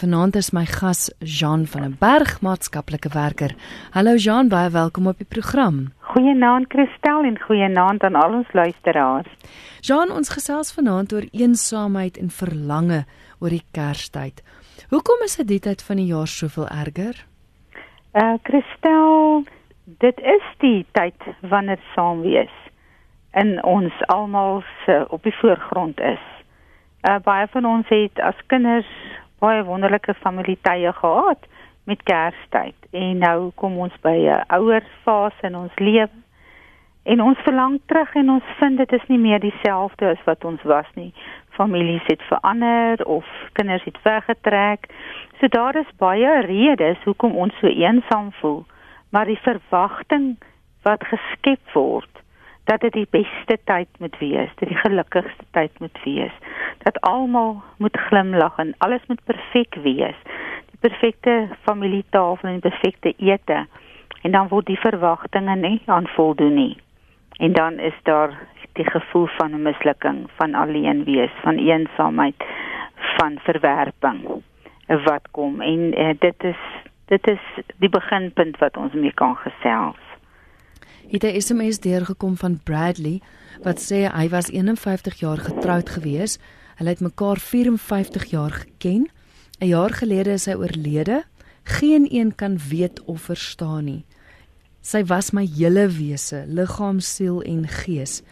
Vanaand is my gas Jean van der Berg, maatskaplike werker. Hallo Jean, baie welkom op die program. Goeienaand Christel en goeienaand aan al ons luisteraars. Jean, ons gesels vanaand oor eensaamheid en verlange oor die Kerstyd. Hoekom is dit die tyd van die jaar soveel erger? Uh Christel, dit is die tyd wanneer saam wees in ons almal se op die voorgrond is. Uh baie van ons het as kinders baie wonderlike familietye gehad met Kerstyd en nou kom ons by 'n ouer fase in ons lewe en ons verlang terug en ons vind dit is nie meer dieselfde as wat ons was nie. Families het verander of kinders het weggetrek. So daar is baie redes hoekom ons so eensaam voel, maar die verwagting wat geskep word dat dit die beste tyd moet wees, dit die gelukkigste tyd moet wees. Dat almal moet glimlag en alles moet perfek wees. Die perfekte familietafel en die perfekte ete. En dan word die verwagtinge nie aan voldoen nie. En dan is daar die gevoel van 'n mislukking, van alleen wees, van eensaamheid, van verwerping wat kom en uh, dit is dit is die beginpunt wat ons mee kan gesels het 'n SMS deurgekom van Bradley wat sê hy was 51 jaar getroud gewees. Hulle het mekaar 54 jaar geken. 'n Jaar gelede is hy oorlede. Geen een kan weet of verstaan nie. Sy was my hele wese, liggaam, siel en gees.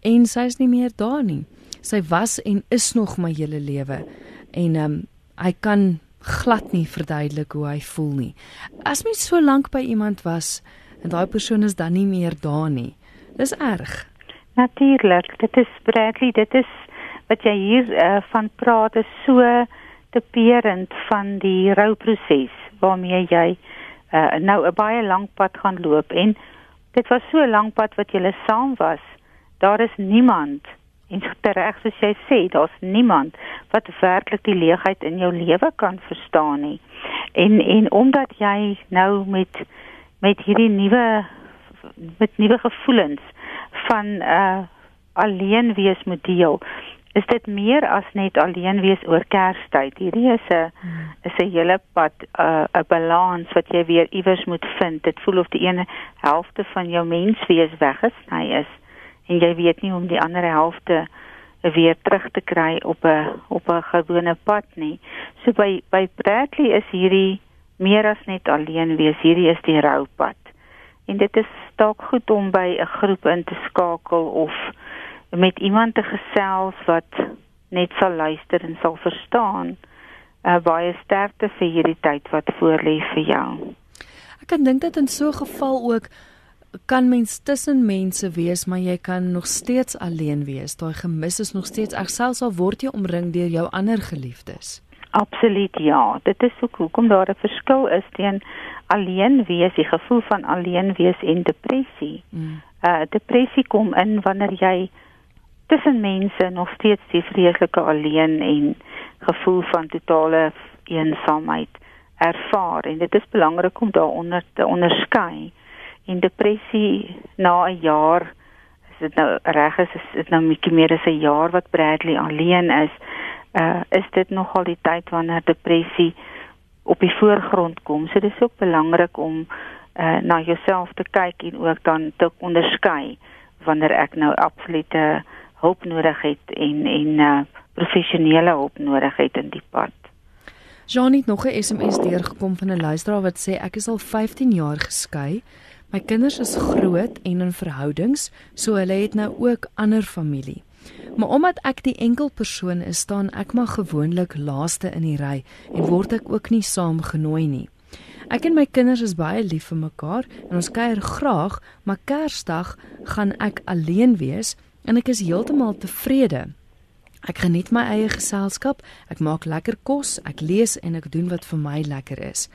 En sy is nie meer daar nie. Sy was en is nog my hele lewe. En ehm um, hy kan glad nie verduidelik hoe hy voel nie. As mens so lank by iemand was, en daai persoon is dan nie meer daar nie. Dis erg. Natuurlik, dit is Bradley, dit is wat jy hier uh, van praat is so teperend van die rouproses waarmee jy uh, nou 'n baie lang pad gaan loop en dit was so 'n lang pad wat jy saam was. Daar is niemand en reg soos jy sê, daar's niemand wat werklik die leegheid in jou lewe kan verstaan nie. En en omdat jy nou met met hierdie nuwe met nuwe gevoelens van uh alleen wees moet deel. Is dit meer as net alleen wees oor Kerstyd? Hierdie is 'n hmm. is 'n hele pad uh 'n balans wat jy weer iewers moet vind. Dit voel of die ene helfte van jou menswees weggesny is en jy weet nie hoe om die ander helfte weer terug te kry op 'n op 'n gewone pad nie. So by by Bradley is hierdie meer as net alleen wees. Hierdie is die roupad. En dit is dalk goed om by 'n groep in te skakel of met iemand te gesels wat net sal luister en sal verstaan. Uh, baie sterkte vir hierdie tyd wat voorlê vir jou. Ek kan dink dat in so 'n geval ook kan mens tussen mense wees, maar jy kan nog steeds alleen wees. Daai gemis is nog steeds ek selfs al word jy omring deur jou ander geliefdes. Absoluut ja. Dit is ook hoekom daar 'n verskil is teen alleen wees, die gevoel van alleen wees en depressie. Mm. Uh depressie kom in wanneer jy tussen mense nog steeds die vreeslike alleen en gevoel van totale eensaamheid ervaar en dit is belangrik om daaronder te onderskei. En depressie na 'n jaar is dit nou reg is, is dit nou bietjie meer as 'n jaar wat Bradley alleen is uh is dit nogal die tyd wanneer depressie op die voorgrond kom. So dis ook belangrik om uh na jouself te kyk en ook dan te onderskei wanneer ek nou absolute hulp nodig het en en uh professionele hulp nodig het in die pad. Jean het nog 'n SMS deurgekom van 'n luisteraar wat sê ek is al 15 jaar geskei. My kinders is groot en in verhoudings, so hulle het nou ook ander familie. Maar omdat ek die enkel persoon is, staan ek maar gewoonlik laaste in die ry en word ek ook nie saamgenooi nie. Ek en my kinders is baie lief vir mekaar en ons kuier graag, maar Kersdag gaan ek alleen wees en ek is heeltemal tevrede. Ek geniet my eie geselskap, ek maak lekker kos, ek lees en ek doen wat vir my lekker is.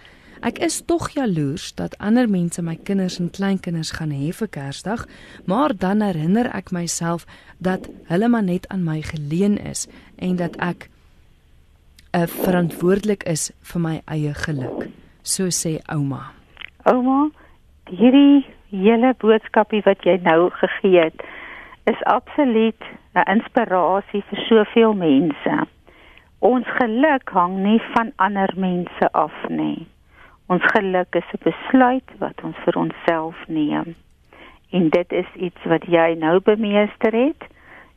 Ek is tog jaloers dat ander mense my kinders en kleinkinders gaan hê vir Kersdag, maar dan herinner ek myself dat hulle maar net aan my geleen is en dat ek uh, verantwoordelik is vir my eie geluk, so sê ouma. Ouma, hierdie hele boodskapie wat jy nou gegee het, is absoluut 'n inspirasie vir soveel mense Ons geluk hang nie van ander mense af nie. Ons geluk is 'n besluit wat ons vir onsself neem. En dit is iets wat jy nou bemeester het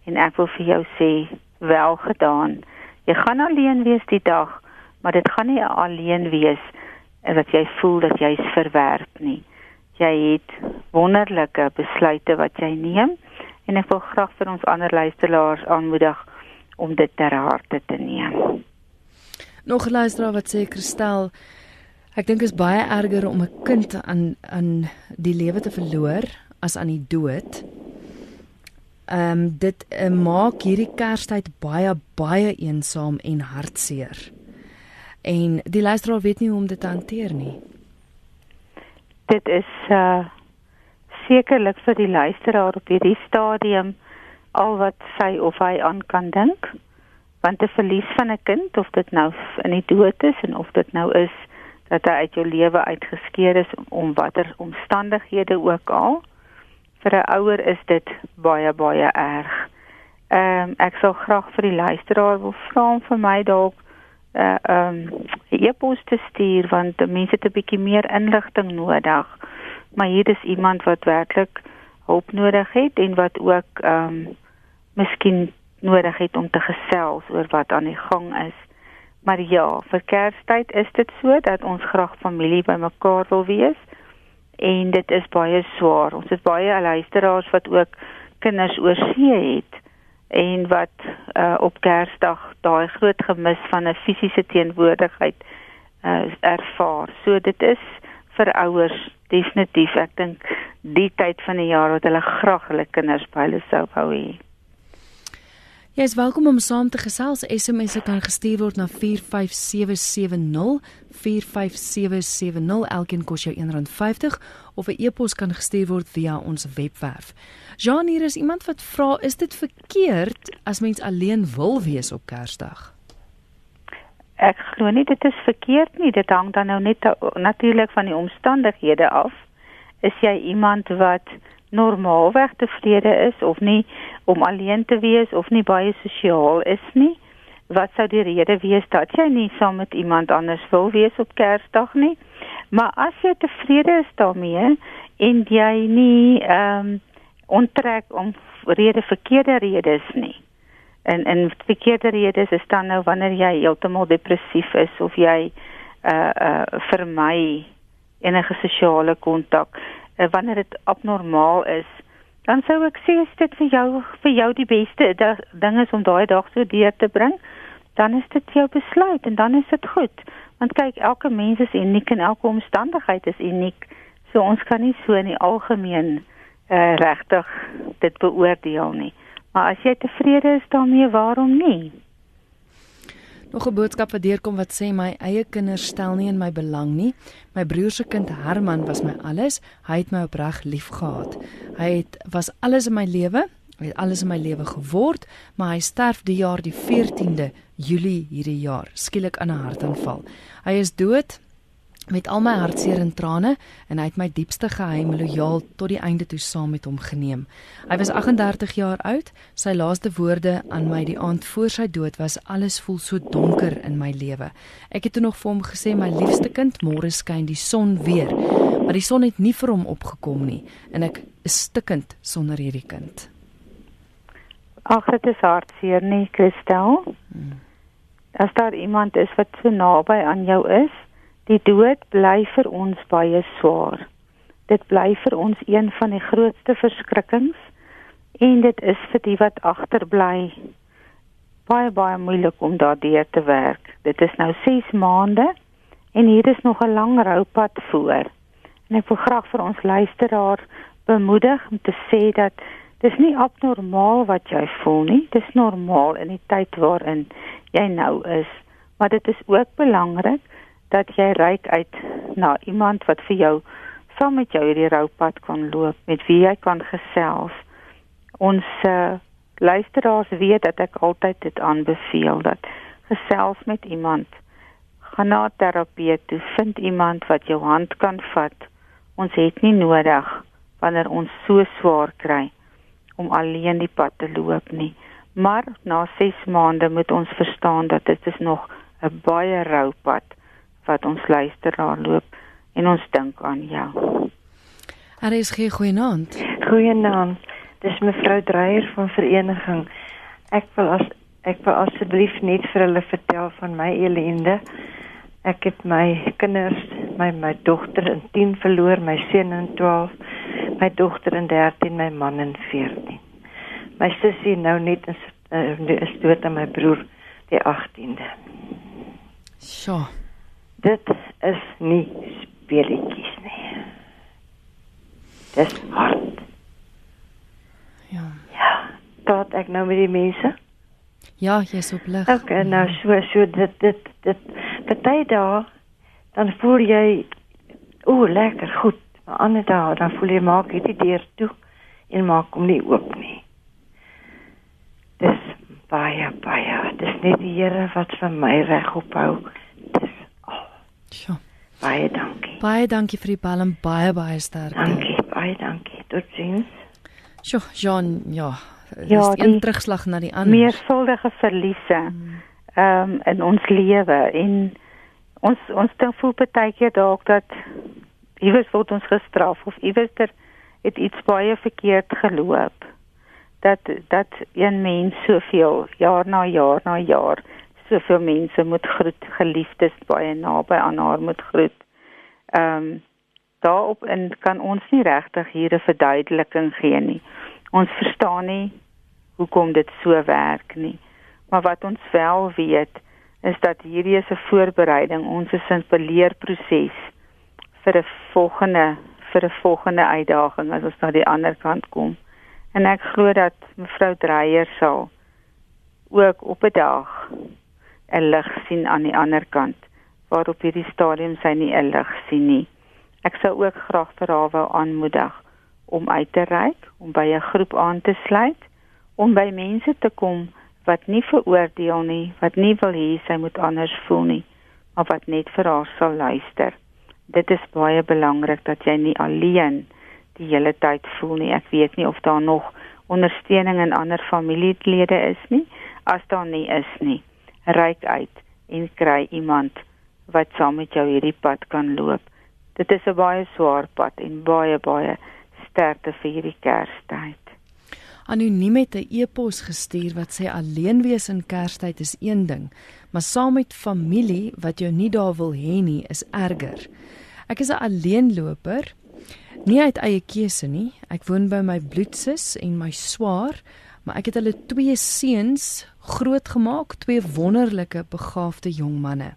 en ek wil vir jou sê wel gedaan. Jy gaan alleen wees die dag, maar dit gaan nie alleen wees wat jy voel dat jy is verwerp nie. Jy het wonderlike besluite wat jy neem en ek wil graag vir ons ander luisteraars aanmoedig om dit ter harte te neem. Nog luisteraar wat sê Kristel, ek dink is baie erger om 'n kind aan aan die lewe te verloor as aan die dood. Ehm um, dit uh, maak hierdie Kerstyd baie baie eensaam en hartseer. En die luisteraar weet nie hoe om dit te hanteer nie. Dit is uh sekerlik vir die luisteraar op hierdie stadium al wat sy of hy aan kan dink want 'n verlies van 'n kind of dit nou in die dood is en of dit nou is dat hy uit jou lewe uitgeskeer is om watter omstandighede ook al vir 'n ouer is dit baie baie erg. Ehm um, ek sou graag vir die luisteraar wil vra om vir my dalk 'n uh, ehm um, e-pos te stuur want mense het 'n bietjie meer inligting nodig. Maar hier is iemand wat werklik hulp nodig het en wat ook ehm um, miskien nodig het om te gesels oor wat aan die gang is. Maar ja, vir Kerstyd is dit so dat ons graag familie bymekaar wil wees en dit is baie swaar. Ons het baie luisteraars wat ook kinders oor see het en wat uh, op Kersdag daai groot gemis van 'n fisiese teenwoordigheid uh, ervaar. So dit is vir ouers definitief ek dink die tyd van die jaar wat hulle graag hulle kinders by hulle sou wou hê. Jy is welkom om saam te gesels. SMS'e kan gestuur word na 45770 45770. Elkeen kos jou R1.50 of 'n e-pos kan gestuur word via ons webwerf. Jean, hier is iemand wat vra, is dit verkeerd as mens alleen wil wees op Kersdag? Ek glo nie dit is verkeerd nie. Dit hang dan nou net natuurlik van die omstandighede af. Is jy iemand wat normaalweg tevrede is of nie om alleen te wees of nie baie sosiaal is nie. Wat sou die rede wees dat jy nie saam met iemand anders wil wees op Kersdag nie? Maar as jy tevrede is daarmee en jy nie ehm um, onttrek om rede verkeerde redes nie. En en verkeerde redes is dan nou wanneer jy heeltemal depressief is of jy uh uh vermy enige sosiale kontak wanneer dit abnormaal is, dan sou ek sê as dit vir jou vir jou die beste ding is om daai dag so deur te bring, dan is dit jou besluit en dan is dit goed. Want kyk, elke mens is uniek en elke omstandigheid is uniek. So ons kan nie so in die algemeen uh, regtig dit beoordeel nie. Maar as jy tevrede is daarmee, waarom nie? Nog 'n boodskap wat deurkom wat sê my eie kinders stel nie in my belang nie. My broer se kind Herman was my alles. Hy het my opreg liefgehad. Hy het was alles in my lewe. Hy het alles in my lewe geword, maar hy sterf die jaar die 14de Julie hierdie jaar, skielik aan 'n hartaanval. Hy is dood met al my hartseer en trane en hy het my diepste geheim lojaal tot die einde toe saam met hom geneem. Hy was 38 jaar oud. Sy laaste woorde aan my die aand voor sy dood was alles voel so donker in my lewe. Ek het toe nog vir hom gesê my liefste kind, môre skyn die son weer. Maar die son het nie vir hom opgekom nie en ek is stikkend sonder hierdie kind. Ag, dit is hartseer nie, Christel. Hmm. As daar iemand is wat so naby aan jou is, Die dood bly vir ons baie swaar. Dit bly vir ons een van die grootste verskrikkings en dit is vir die wat agterbly baie baie moeilik om daardeur te werk. Dit is nou 6 maande en hier is nog 'n lang roupad voor. En ek wil graag vir ons luisteraar bemoedig om te sê dat dis nie abnormaal wat jy voel nie. Dis normaal in die tyd waarin jy nou is. Maar dit is ook belangrik dat jy reik uit na iemand wat vir jou saam met jou hierdie roupad kan loop, met wie jy kan gesels. Ons uh, luisteraars weet dat ek altyd dit aanbeveel dat gesels met iemand. Gaan na terapie toe, vind iemand wat jou hand kan vat. Ons het nie nodig wanneer ons so swaar kry om alleen die pad te loop nie. Maar na 6 maande moet ons verstaan dat dit is nog 'n baie rou pad wat ons luisteraar loop en ons dink aan jou. Er is geen goeienaand. Goeienaand. Dis mevrou Dreyer van vereniging. Ek wil as ek wil asseblief net vir hulle vertel van my elende. Ek het my kinders, my my dogter in 10 verloor, my seun in 12, my dogter in 13, my man in 14. My sussie nou net is uh, is dood en my broer die 18de. Sjoe. Dit is nie speletjies nie. Dis hard. Ja. Ja, praat ek nou met die mense? Ja, jy's op lig. Okay, nou so so dit dit dit party dae dan voel jy o, lekker goed. Maar ander dae dan voel jy maak hierdie deur toe en maak hom nie oop nie. Dis baie baie. Dis net die Here wat vir my reg ophou. Sjoe. Baie dankie. Baie dankie vir die bel en baie baie sterkte. Dankie, baie dankie. Totsiens. Sjoe, Jean, ja. Ja, Ja, een die terugslag na die ander. Meervuldige verliese ehm um, in ons lewe en ons ons dink voel baie keer dalk dat iewers word ons gestraf of iewers ter het iets baie verkeerd geloop. Dat dat een mens soveel jaar na jaar na jaar soveel mense moet groet, geliefdes baie naby aan haar moet groet. Ehm um, daarop in kan ons nie regtig hier 'n verduideliking gee nie. Ons verstaan nie hoekom dit so werk nie. Maar wat ons wel weet is dat hierdie is 'n voorbereiding, ons is in 'n leerproses vir 'n volgende vir 'n volgende uitdaging as ons na die ander kant kom. En ek glo dat mevrou Dreyer sal ook op 'n dag 'n lig sien aan die ander kant waarop hierdie stadium sy nie 'n lig sien nie. Ek sou ook graag vir haar wou aanmoedig om uit te reik, om by 'n groep aan te sluit, om by mense te kom wat nie veroordeel nie, wat nie wil hê sy moet anders voel nie, maar wat net vir haar sal luister. Dit is baie belangrik dat jy nie alleen die hele tyd voel nie. Ek weet nie of daar nog ondersteuning in ander familielede is nie. As daar nie is nie, reik uit en kry iemand wat saam met jou hierdie pad kan loop. Dit is 'n baie swaar pad en baie baie sterkte vir hierdie Kerstyd. Anoniem het 'n e-pos gestuur wat sê alleen wees in Kerstyd is een ding, maar saam met familie wat jou nie daar wil hê nie is erger. Ek is 'n alleenloper, nie uit eie keuse nie. Ek woon by my bloedsus en my swaar, maar ek het hulle twee seuns grootgemaak, twee wonderlike begaafde jong manne.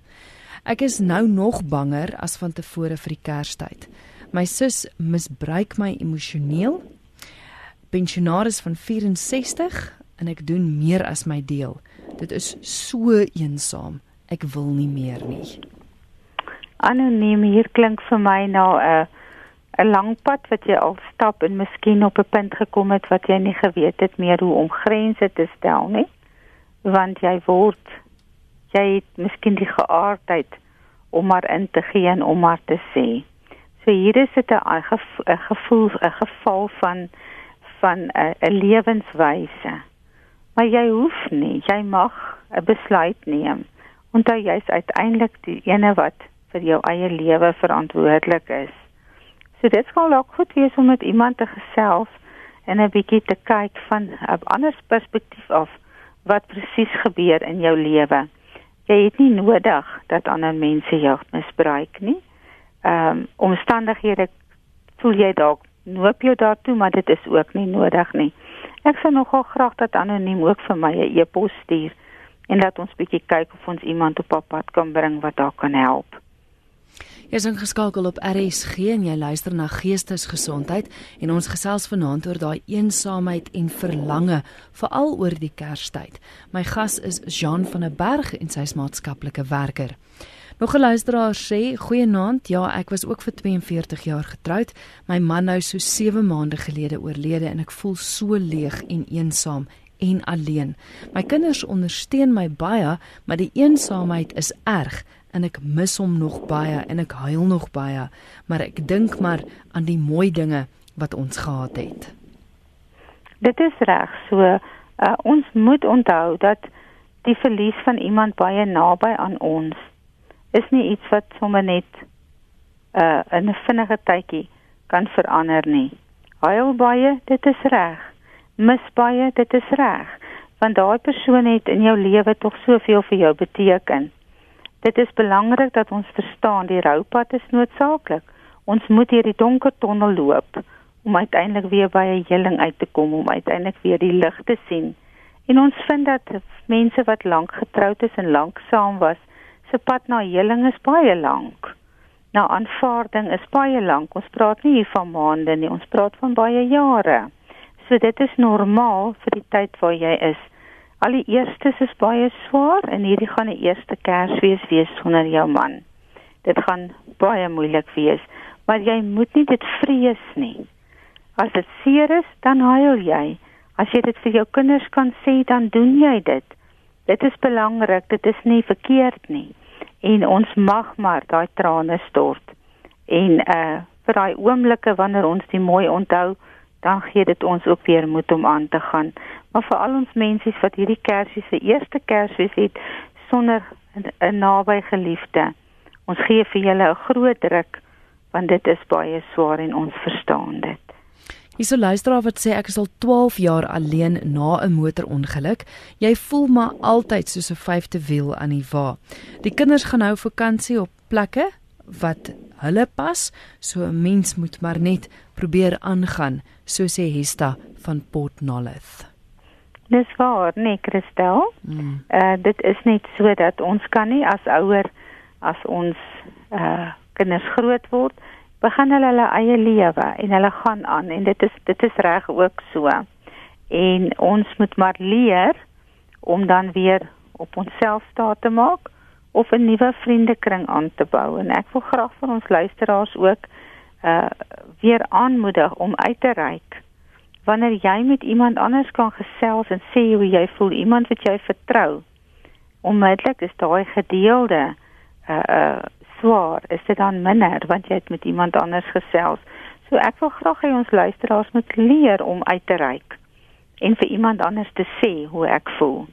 Ek is nou nog banger as van tevore vir die Kerstyd. My sus misbruik my emosioneel pensionaris van 64 en ek doen meer as my deel. Dit is so eensaam. Ek wil nie meer nie. Anoniem hier klink vir my na 'n 'n lang pad wat jy al stap en miskien op 'n punt gekom het wat jy nie geweet het meer hoe om grense te stel nie. Want jy word jy het miskien die geaardheid om maar in te gee en om maar te sê. So hier is dit 'n gevoel 'n geval van van 'n lewenswyse. Maar jy hoef nie, jy mag 'n besluit neem. Onthou jy's uiteindelik die ene wat vir jou eie lewe verantwoordelik is. So dit sal dalk goed wees om met iemand te gesels en 'n bietjie te kyk van 'n ander perspektief af wat presies gebeur in jou lewe. Jy het nie nodig dat ander mense jou misbruik nie. Ehm um, omstandighede voel jy dalk noop jou daartoe, maar dit is ook nie nodig nie. Ek sou nogal graag dat anoniem ook vir my 'n e-pos stuur en laat ons bietjie kyk of ons iemand op pad kan bring wat daar kan help. Jy is ingeskakel op RSG en jy luister na Geestesgesondheid en ons gesels vanaand oor daai eensaamheid en verlange veral oor die Kerstyd. My gas is Jean van der Berg en sy is maatskaplike werker. Nog 'n luisteraar sê: "Goeienaand. Ja, ek was ook vir 42 jaar getroud. My man nou so 7 maande gelede oorlede en ek voel so leeg en eensaam en alleen. My kinders ondersteun my baie, maar die eensaamheid is erg en ek mis hom nog baie en ek huil nog baie, maar ek dink maar aan die mooi dinge wat ons gehad het." Dit is reg. So, Uh ons moet onthou dat die verlies van iemand baie naby aan ons is nie iets wat sommer net uh in 'n vinnige tydjie kan verander nie. Huil baie, dit is reg. Mis baie, dit is reg, want daai persoon het in jou lewe tog soveel vir jou beteken. Dit is belangrik dat ons verstaan die roupad is noodsaaklik. Ons moet hierdie donker tonnel loop om uiteindelik weer by 'n heling uit te kom, om uiteindelik weer die lig te sien. En ons vind dat mense wat lank getroud is en lank saam was, se pad na heling is baie lank. Nou aanvaarding is baie lank. Ons praat nie hier van maande nie, ons praat van baie jare. So dit is normaal vir die tyd waar jy is. Al die eerstes is baie swaar en hierdie gaan die eerste Kersfees wees sonder jou man. Dit gaan baie moeilik wees, maar jy moet nie dit vrees nie. As dit seer is, dan huil jy. As jy dit vir jou kinders kan sê, dan doen jy dit. Dit is belangrik, dit is nie verkeerd nie. En ons mag maar daai trane stort. En uh vir daai oomblikke wanneer ons die mooi onthou, dan gee dit ons ook weer moed om aan te gaan. Maar vir al ons mense wat hierdie Kersfees se eerste Kersfees het sonder 'n naby geliefde. Ons gee vir julle 'n groot druk want dit is baie swaar en ons verstaan dit. Hierso luisteraar wat sê ek is al 12 jaar alleen na 'n motorongeluk. Jy voel maar altyd soos 'n vyfde wiel aan die wa. Die kinders gaan nou vakansie op plekke wat hulle pas, so 'n mens moet maar net probeer aangaan, so sê Hesta van Port Nolloth. Dis waar, nee, Christel. Mm. Uh dit is net so dat ons kan nie as ouer as ons uh kinders groot word begin hulle hulle eie lewe en hulle gaan aan en dit is dit is reg ook so. En ons moet maar leer om dan weer op onsself staat te maak of 'n nuwe vriendekring aan te bou en ek wil graag van ons luisteraars ook uh weer aanmoedig om uit te reik. Wanneer jy met iemand anders kan gesels en sê hoe jy voel, iemand wat jy vertrou, onmiddellik is daai gedeelde uh uh swaar, is dit dan minder want jy het met iemand anders gesels. So ek wil graag hê ons luisteraars moet leer om uit te reik en vir iemand anders te sê hoe ek voel.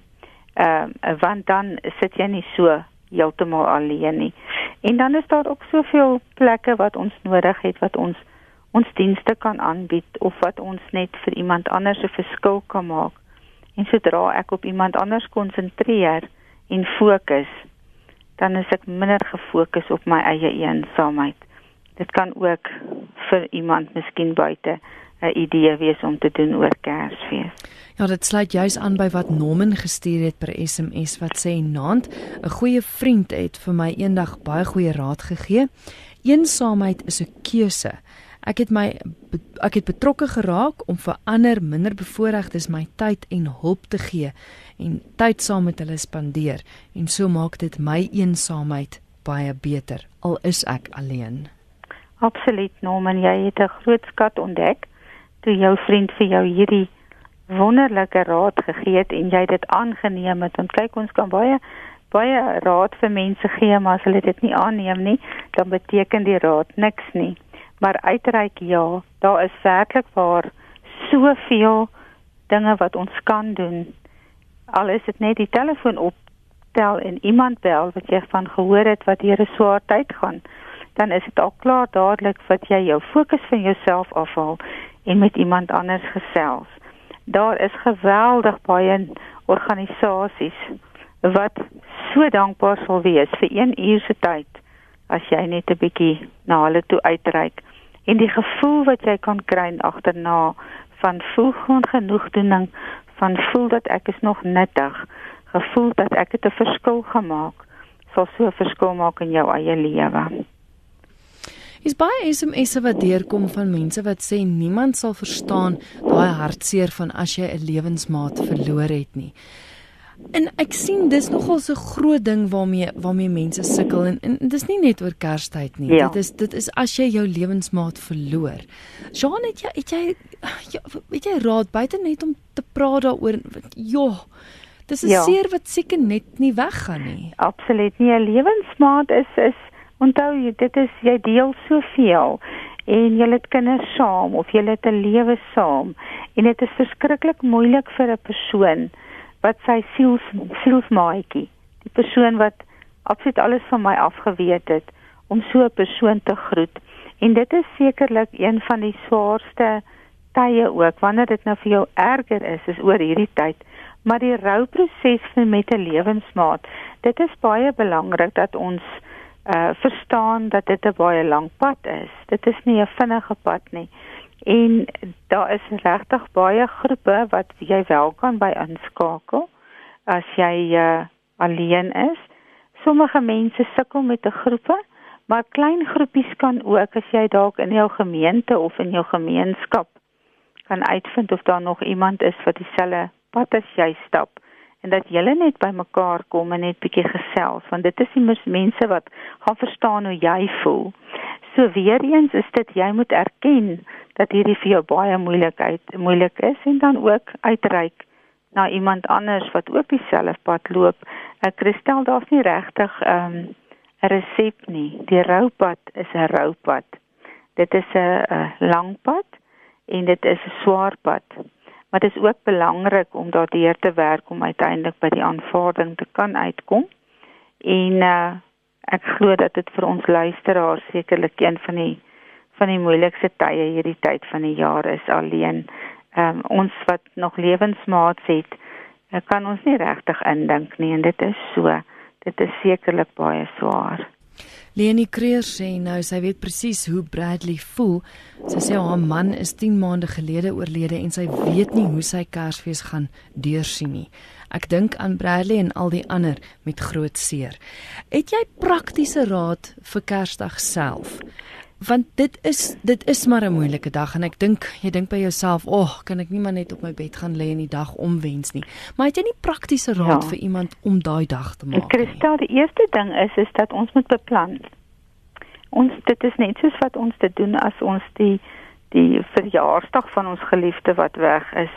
Ehm uh, want dan sit jy nie so heeltemal alleen nie. En dan is daar ook soveel plekke wat ons nodig het wat ons ons dienste kan aanbied of wat ons net vir iemand anders 'n verskil kan maak. En sodra ek op iemand anders konsentreer en fokus, dan is ek minder gefokus op my eie eensaamheid. Dit kan ook vir iemand miskien buite 'n idee wees om te doen oor Kersfees. Ja, dit sluit juis aan by wat Norman gestuur het per SMS wat sê: "Naand, 'n goeie vriend het vir my eendag baie goeie raad gegee. Eensaamheid is 'n keuse. Ek het my ek het betrokke geraak om vir ander minderbevoorregtes my tyd en hulp te gee en tyd saam met hulle spandeer en so maak dit my eensaamheid baie beter al is ek alleen. Absoluut Norman, jy het 'n groot skat ontdek toe jou vriend vir jou hierdie wonderlike raad gegee het en jy dit aangeneem het. Want kyk ons kan baie baie raad vir mense gee, maar as hulle dit nie aanneem nie, dan beteken die raad niks nie. Maar uitreik ja, daar is werklik waar soveel dinge wat ons kan doen al is dit net die telefoon optel en iemand bel wat jy van gehoor het wat hier 'n swaar tyd gaan, dan is dit al klaar dadelik wat jy jou fokus van jouself afhaal en met iemand anders gesels. Daar is geweldig baie organisasies wat so dankbaar sal wees vir 1 uur se tyd as jy net 'n bietjie na hulle toe uitreik en die gevoel wat jy kan kry agterna van voel genoegdoening van voel dat ek is nog nuttig, gevoel dat ek het 'n verskil gemaak, sal so 'n verskil maak in jou eie lewe. Is baie SMS'e wat deurkom van mense wat sê niemand sal verstaan daai hartseer van as jy 'n lewensmaat verloor het nie. En ek sien dis nogal so 'n groot ding waarmee waarmee mense sukkel en, en dis nie net oor Kerstyd nie. Ja. Dit is dit is as jy jou lewensmaat verloor. Jean het jy het jy ja, weet jy raad buite net om te praat daaroor. Ja. Dis 'n ja. seer wat seker net nie weggaan nie. Absoluut nie. 'n Lewensmaat is is onthou jy dit is jy deel soveel en julle het kinders saam of julle het 'n lewe saam en dit is verskriklik moeilik vir 'n persoon wat sy siels sielsmaatjie, die persoon wat absoluut alles van my afgeweet het om so 'n persoon te groet. En dit is sekerlik een van die swaarste tye ook wanneer dit nou vir jou erger is is oor hierdie tyd. Maar die rouproses vir met 'n lewensmaat, dit is baie belangrik dat ons uh verstaan dat dit 'n baie lang pad is. Dit is nie 'n vinnige pad nie. En daar is regtig baie groepe wat jy wel kan by inskakel as jy uh alleen is. Sommige mense sukkel met 'n groepe, maar klein groepies kan ook as jy dalk in jou gemeente of in jou gemeenskap kan uitvind of daar nog iemand is wat dieselfde pad as jy stap en dat julle net bymekaar kom en net bietjie gesels want dit is die mense wat gaan verstaan hoe jy voel. So weer eens is dit jy moet erken dat hierdie vir jou baie moeilikheid moeilik is en dan ook uitreik na iemand anders wat ook dieselfde pad loop. Ek kristel daar's nie regtig 'n um, resep nie. Die roupad is 'n roupad. Dit is 'n lang pad en dit is 'n swaar pad. Maar dit is ook belangrik om daardeur te werk om uiteindelik by die aanvaarding te kan uitkom. En uh, ek glo dat dit vir ons luisteraars sekerlik een van die van die moeilikste tye hierdie tyd van die jaar is alleen um, ons wat nog lewensmaats het, eh, kan ons nie regtig indink nie en dit is so. Dit is sekerlik baie swaar. Leni Kreer sê nou sy weet presies hoe Bradley voel. Sy sê haar man is 10 maande gelede oorlede en sy weet nie hoe sy Kersfees gaan deursien nie. Ek dink aan Bradley en al die ander met groot seer. Het jy praktiese raad vir Kersdag self? Want dit is dit is maar 'n moeilike dag en ek dink jy dink by jouself, "Ag, oh, kan ek nie maar net op my bed gaan lê en die dag omwens nie." Maar het jy nie praktiese raad ja. vir iemand om daai dag te maak nie? Kristel, die eerste ding is is dat ons moet beplan. Ons dit is net soos wat ons dit doen as ons die die verjaarsdag van ons geliefde wat weg is.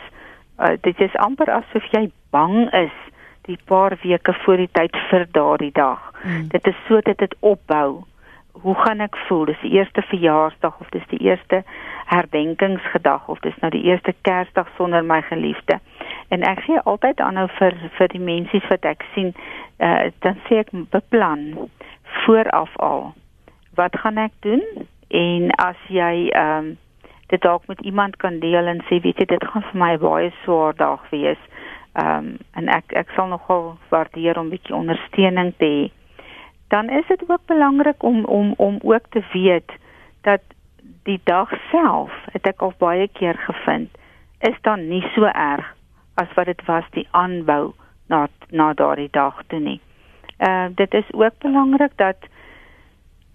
Uh, dit is amper asof jy bang is die paar weke voor die tyd vir daardie dag. Mm. Dit is so dat dit opbou hoe gaan ek voel? Dis die eerste verjaarsdag of dis die eerste herdenkingsgedag of dis nou die eerste Kersdag sonder my geliefde. En ek gee altyd aanhou vir vir die mense wat ek sien, uh, dan sê ek beplan vooraf al. Wat gaan ek doen? En as jy ehm um, dit dalk met iemand kan deel en sê weet jy dit gaan vir my baie swaar dag wees. Ehm um, en ek ek sal nogal waardeer om 'n bietjie ondersteuning te hê dan is dit ook belangrik om om om ook te weet dat die dag self, het ek al baie keer gevind, is dan nie so erg as wat dit was die aanbou na na daardie dag toe nie. Uh dit is ook belangrik dat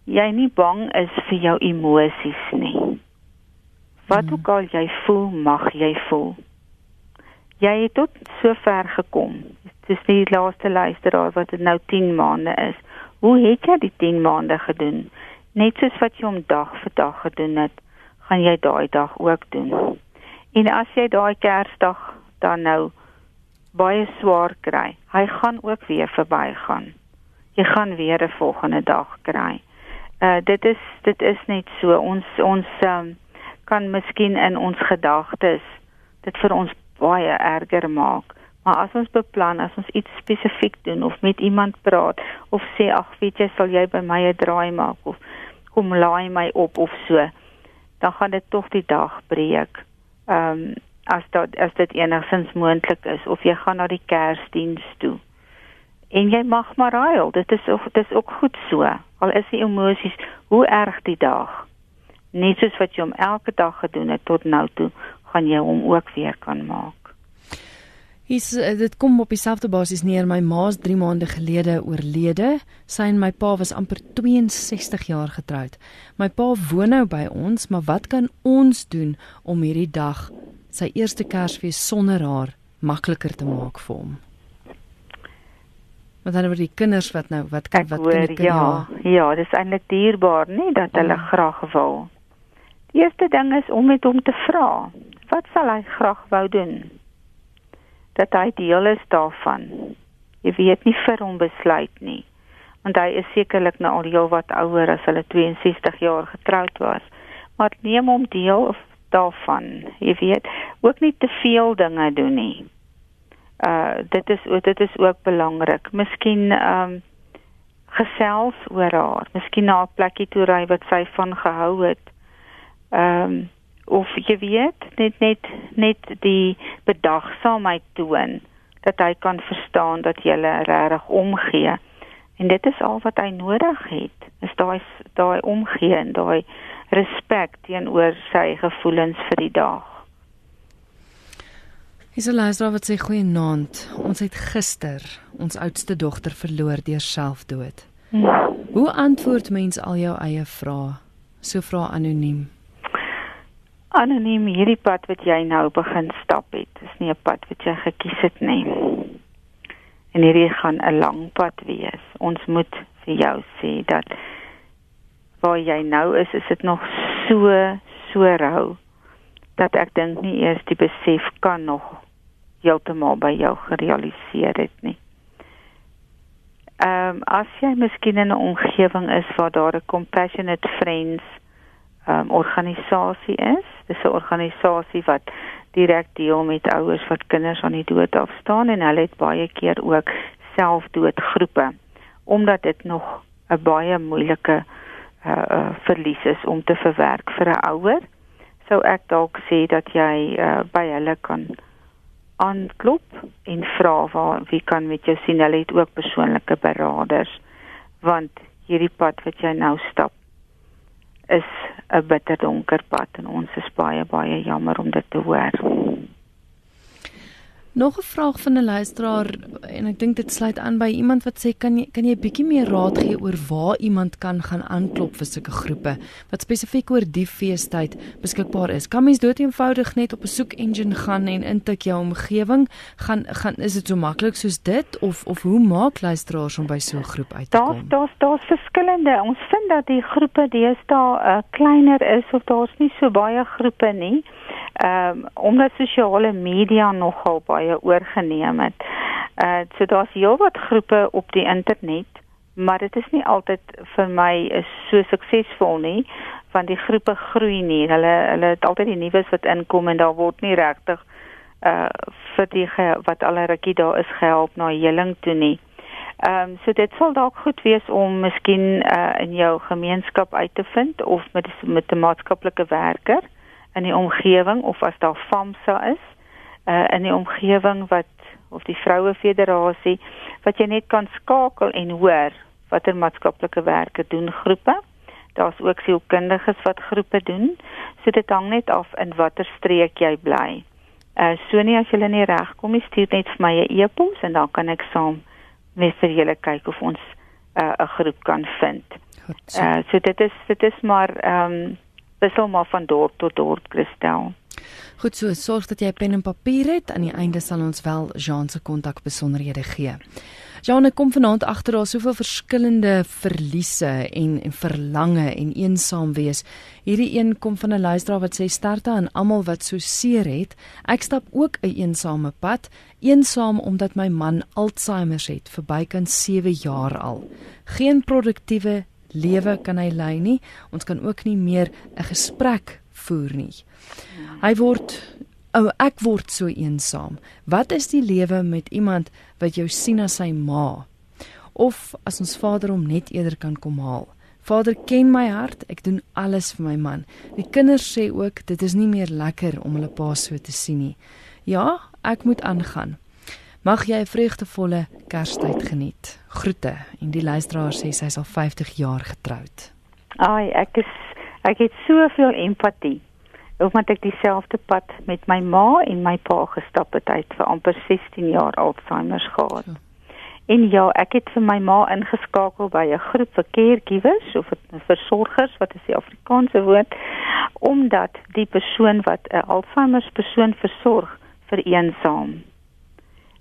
jy nie bang is vir jou emosies nie. Wat hmm. ook al jy voel, mag jy voel. Jy het tot sover gekom. Dis die laaste luisteraar wat dit nou 10 maande is. Hoe het jy die 10 maande gedoen? Net soos wat jy om dag vir dag gedoen het, gaan jy daai dag ook doen. En as jy daai Kersdag dan nou baie swaar kry, hy gaan ook weer verbygaan. Jy gaan weer 'n volgende dag kry. Uh dit is dit is net so ons ons um, kan miskien in ons gedagtes dit vir ons baie erger maak. Maar as ons beplan, as ons iets spesifiek doen of met iemand praat of sê ag, weet jy, sal jy by my 'n draai maak of kom laai my op of so, dan gaan dit tog die dag breek. Ehm um, as dit as dit enigstens moontlik is of jy gaan na die Kersdiens toe. En jy mag maar huil. Dit is ook dit is ook goed so. Al is die emosies hoe erg die dag. Net soos wat jy hom elke dag gedoen het tot nou toe, gaan jy hom ook weer kan maak. Hier's eh, dit kom op dieselfde basis neer. My ma's 3 maande gelede oorlede. Sy en my pa was amper 62 jaar getroud. My pa woon nou by ons, maar wat kan ons doen om hierdie dag sy eerste Kersfees sonder haar makliker te maak vir hom? Wat dan oor die kinders wat nou wat kan wat kan ek ja, ja, dis eintlik dierbaar, nie dat hulle oh. graag wil. Die eerste ding is om met hom te vra. Wat sal hy graag wou doen? Dat hy deel is daarvan. Jy weet nie vir hom besluit nie. Want hy is sekerlik nou al heel wat ouer as hulle 62 jaar getroud was. maar neem hom deel of daarvan. Jy weet, ook nie te veel dinge doen nie. Uh dit is dit is ook belangrik. Miskien ehm um, gesels oor haar, miskien na 'n plekkie toe ry wat sy van gehou het. Ehm um, of jy weet, net net net die bedagsaamheid toon dat hy kan verstaan dat jy regtig omgee. En dit is al wat hy nodig het. Is daai daai omgee en daai respek teenoor sy gevoelens vir die dag. Isolaas wat sê goeienaand. Ons het gister ons oudste dogter verloor deur selfdood. Hmm. Hoe antwoord mens al jou eie vrae? So vra anoniem. Anoniem hierdie pad wat jy nou begin stap het, is nie 'n pad wat jy gekies het nie. En hierdie gaan 'n lang pad wees. Ons moet vir jou sê dat waar jy nou is, is dit nog so so rou dat ek dink nie eers die besef kan nog heeltemal by jou gerealiseer het nie. Ehm um, as jy miskien in 'n omgewing is waar daar 'n compassionate friends ehm um, organisasie is, dis 'n organisasie wat direk deel met ouers wat kinders aan die dood afstaan en hulle het baie keer ook selfdoodgroepe omdat dit nog 'n baie moeilike uh, uh verlies is om te verwerk vir 'n ouer, sou ek dalk sê dat jy uh, by hulle kan aanklop en vra waar wie kan met jou sien. Hulle het ook persoonlike beraders want hierdie pad wat jy nou stap is 'n bitter donker pad en ons is baie baie jammer om dit te hoor. Nog 'n vraag van 'n luisteraar en ek dink dit sluit aan by iemand wat sê kan jy kan jy 'n bietjie meer raad gee oor waar iemand kan gaan aanklop vir sulke groepe wat spesifiek oor die feestyd beskikbaar is. Kan mens dood eenvoudig net op 'n soek engine gaan en intik jou omgewing? Gaan gaan is dit so maklik soos dit of of hoe maak luisteraars om by so 'n groep uit te kom? Daar's daar's daar's verskillende. Ons vind dat die groepe deesdae uh, kleiner is of daar's nie so baie groepe nie ehm um, omdat sosiale media nogal baie oorgeneem het. Uh so daar's heelwat groepe op die internet, maar dit is nie altyd vir my is so suksesvol nie want die groepe groei nie. Hulle hulle het altyd die nuus wat inkom en daar word nie regtig uh vir die wat al rukkie daar is gehelp na heling toe nie. Ehm um, so dit sal dalk goed wees om miskien uh in jou gemeenskap uit te vind of met met 'n maatskaplike werker in die omgewing of as daar FAMSA is uh, in die omgewing wat of die vroue federasie wat jy net kan skakel en hoor watter maatskaplike werke doen groepe. Daar's ook sielkundiges wat groepe doen. So dit hang net af in watter streek jy bly. Uh so nie as jy nie regkom nie stuur net vir my 'n e-pos en dan kan ek saam met vir julle kyk of ons uh, 'n uh, groep kan vind. Uh so dit is dit is maar ehm um, wissel maar van dorp tot dorp Christel. Goed so, sorg dat jy pen en papier het. Aan die einde sal ons wel Jean se kontak besonderhede gee. Jean, ek kom vanaand agter daar soveel verskillende verliese en en verlange en eensaam wees. Hierdie een kom van 'n luisteraar wat sê sterkte aan almal wat so seer het. Ek stap ook 'n eensame pad, eensaam omdat my man Alzheimer het vir bykans 7 jaar al. Geen produktiewe lewe kan hy lei nie. Ons kan ook nie meer 'n gesprek voer nie. Hy word ou oh, ek word so eensaam. Wat is die lewe met iemand wat jou sien as sy ma? Of as ons vader hom net eerder kan kom haal. Vader ken my hart, ek doen alles vir my man. Die kinders sê ook dit is nie meer lekker om hulle pa so te sien nie. Ja, ek moet aangaan. Mag jy 'n vreugdevolle Kerstyd geniet. Groete en die luisteraar sê sy is al 50 jaar getroud. Ai, ek is ek het soveel empatie. Omdat ek dieselfde pad met my ma en my pa gestap het uit vir amper 16 jaar Alzheimer gehad. Ja. En ja, ek het vir my ma ingeskakel by 'n groep vir caregivers of versorgers, wat is die Afrikaanse woord, omdat die persoon wat 'n Alzheimer persoon versorg vereensaam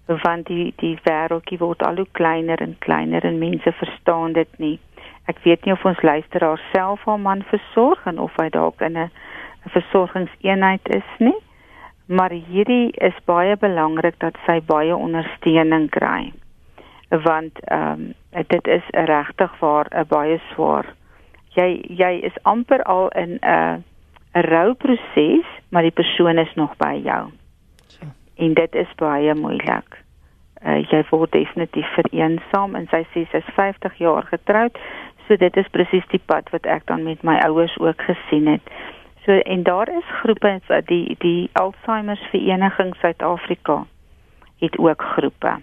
want die die wêreldjie word al hoe kleiner en kleiner en mense verstaan dit nie. Ek weet nie of ons luisteraar self haar man versorg en of hy dalk in 'n versorgingseenheid is nie. Maar hierdie is baie belangrik dat sy baie ondersteuning kry. Want ehm um, dit is regtig waar 'n baie swaar. Jy jy is amper al in 'n 'n rouproses, maar die persoon is nog by jou. En dit is baie moeilik. Uh, jy word definitief vereensaam en sy sê sy's 50 jaar getroud. So dit is presies die pad wat ek dan met my ouers ook gesien het. So en daar is groepe wat die die Alzheimer Vereniging Suid-Afrika het ook groepe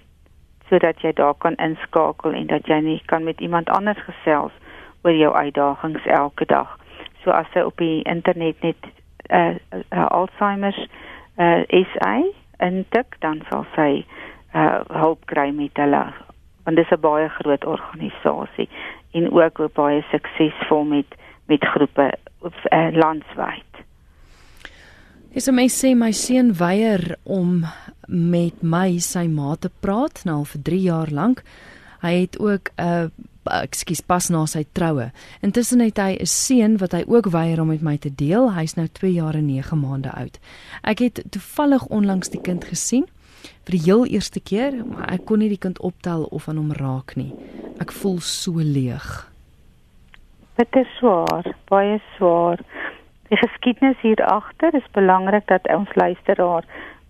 sodat jy daar kan inskakel en dat jy nie kan met iemand anders gesels oor jou uitdagings elke dag. So as jy op die internet net uh, uh Alzheimer uh SA intik dan sal sy uh hulp kry met hulle want dit is 'n baie groot organisasie en ook baie suksesvol met met groepe uh, landwyd. Dis my sê my seun weier om met my sy ma te praat nou al vir 3 jaar lank. Hy het ook 'n uh, ekskuus pas na sy troue. Intussen het hy 'n seun wat hy ook weier om met my te deel. Hy's nou 2 jaar en 9 maande oud. Ek het toevallig onlangs die kind gesien vir die heel eerste keer, maar ek kon nie die kind optel of aan hom raak nie. Ek voel so leeg. Dit is swaar, baie swaar. Die geskiedenis hier agter is belangrik dat ons luisteraar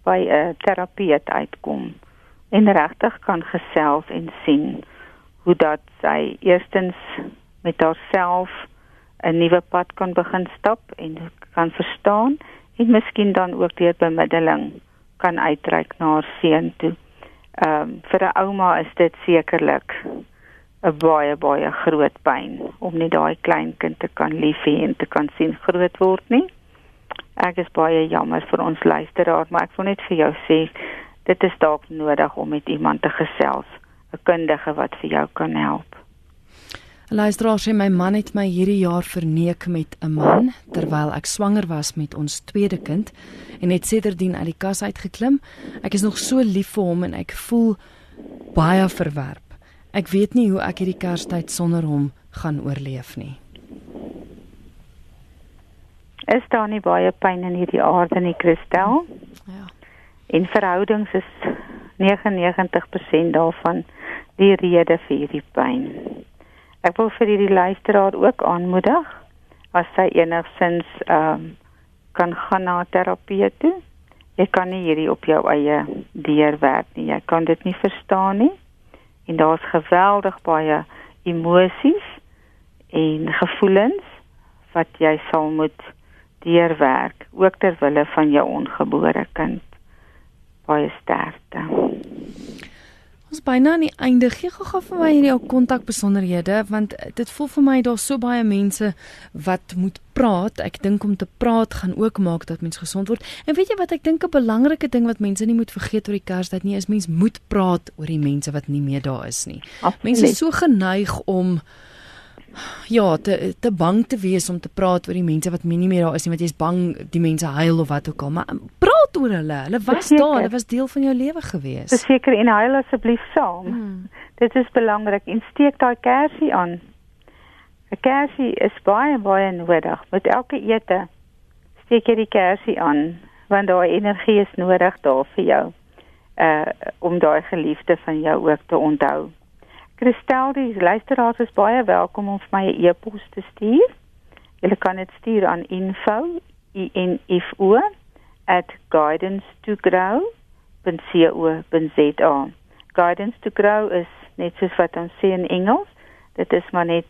by 'n terapeut uitkom en regtig kan gesels en sien hoe dat sy eerstens met haarself 'n nuwe pad kan begin stap en kan verstaan en miskien dan ook deur bemiddeling kan uitreik na haar seun toe. Ehm um, vir 'n ouma is dit sekerlik 'n baie baie groot pyn om net daai klein kind te kan lief hê en te kan sien groot word nie. Ek is baie jammer vir ons luisteraar, maar ek wil net vir jou sê dit is dalk nodig om met iemand te gesels 'n kundige wat vir jou kan help. Luisteraar sê my man het my hierdie jaar verneek met 'n man terwyl ek swanger was met ons tweede kind en het sedertdien uit die kas uitgeklim. Ek is nog so lief vir hom en ek voel baie verwerp. Ek weet nie hoe ek hierdie Kerstyd sonder hom gaan oorleef nie. Is daar nie baie pyn in hierdie aarde nie, Christel? Ja. En verhoudings is 99% daarvan die rede vir hierdie pyn. Ek wil vir hierdie luisteraar ook aanmoedig as sy enigsins ehm um, kan gaan na terapeut toe. Jy kan nie hierdie op jou eie deur werk nie. Jy kan dit nie verstaan nie. En daar's geweldig baie emosies en gevoelens wat jy sal moet deurwerk ook ter wille van jou ongebore kind. Baie sterkte. Ons byna aan die einde gee gou-gou vir my hierdie ou kontak besonderhede want dit voel vir my daar's so baie mense wat moet praat. Ek dink om te praat gaan ook maak dat mens gesond word. En weet jy wat ek dink 'n belangrike ding wat mense nie moet vergeet oor die Kerstyd nie is mens moet praat oor die mense wat nie meer daar is nie. Absoluut. Mense is so geneig om ja, te te bang te wees om te praat oor die mense wat nie meer daar is nie, want jy's bang die mense huil of wat ook al, maar praat oor hulle. Hulle was Verseker. daar, hulle was deel van jou lewe gewees. Verseker en huil asseblief saam. Hmm. Dit is belangrik en steek daai kersie aan. 'n Kersie is baie baie nodig. Met elke ete steek jy die kersie aan want daai energie is nodig daar vir jou. Uh om daai geliefde van jou ook te onthou. Christel, die luisteraars is baie welkom om vir my 'n e-pos te stuur. Jy kan dit stuur aan info info @guidance2grow.co.za. Guidance to grow is net soos wat ons sê in Engels. Dit is maar net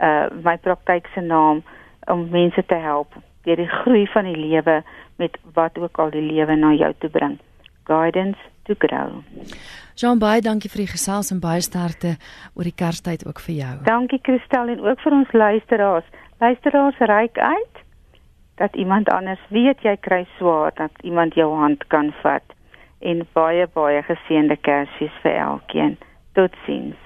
uh my praktyk se naam om mense te help deur die groei van die lewe met wat ook al die lewe na jou toe bring. Guidance to grow. Jean baie dankie vir die gesels en baie sterkte oor die Kerstyd ook vir jou. Dankie Christel en ook vir ons luisteraars. Luisteraars reik uit dat iemand anders weet jy kry swaar dat iemand jou hand kan vat en baie baie geseënde Kersfees vir elkeen. Totsiens.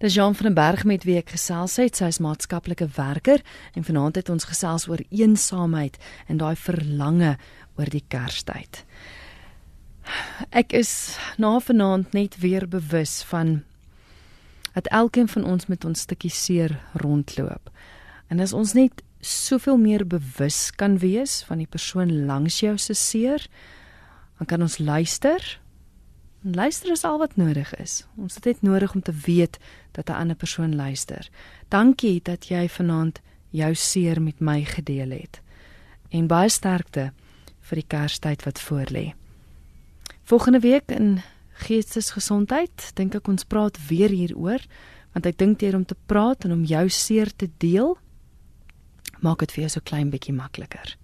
Dis Jean van den Berg met wie ek gesels het. Sy is maatskaplike werker en vanaand het ons gesels oor eensaamheid en daai verlange oor die Kerstyd. Ek is na vanaand net weer bewus van dat elkeen van ons met ons stukkie seer rondloop. En as ons net soveel meer bewus kan wees van die persoon langs jou se seer, dan kan ons luister. En luister is al wat nodig is. Ons het net nodig om te weet dat 'n ander persoon luister. Dankie dat jy vanaand jou seer met my gedeel het. en baie sterkte vir die Kerstyd wat voorlê. Volgende week in Geestesgesondheid dink ek ons praat weer hieroor want ek dink deur om te praat en om jou seer te deel maak dit vir jou so klein bietjie makliker.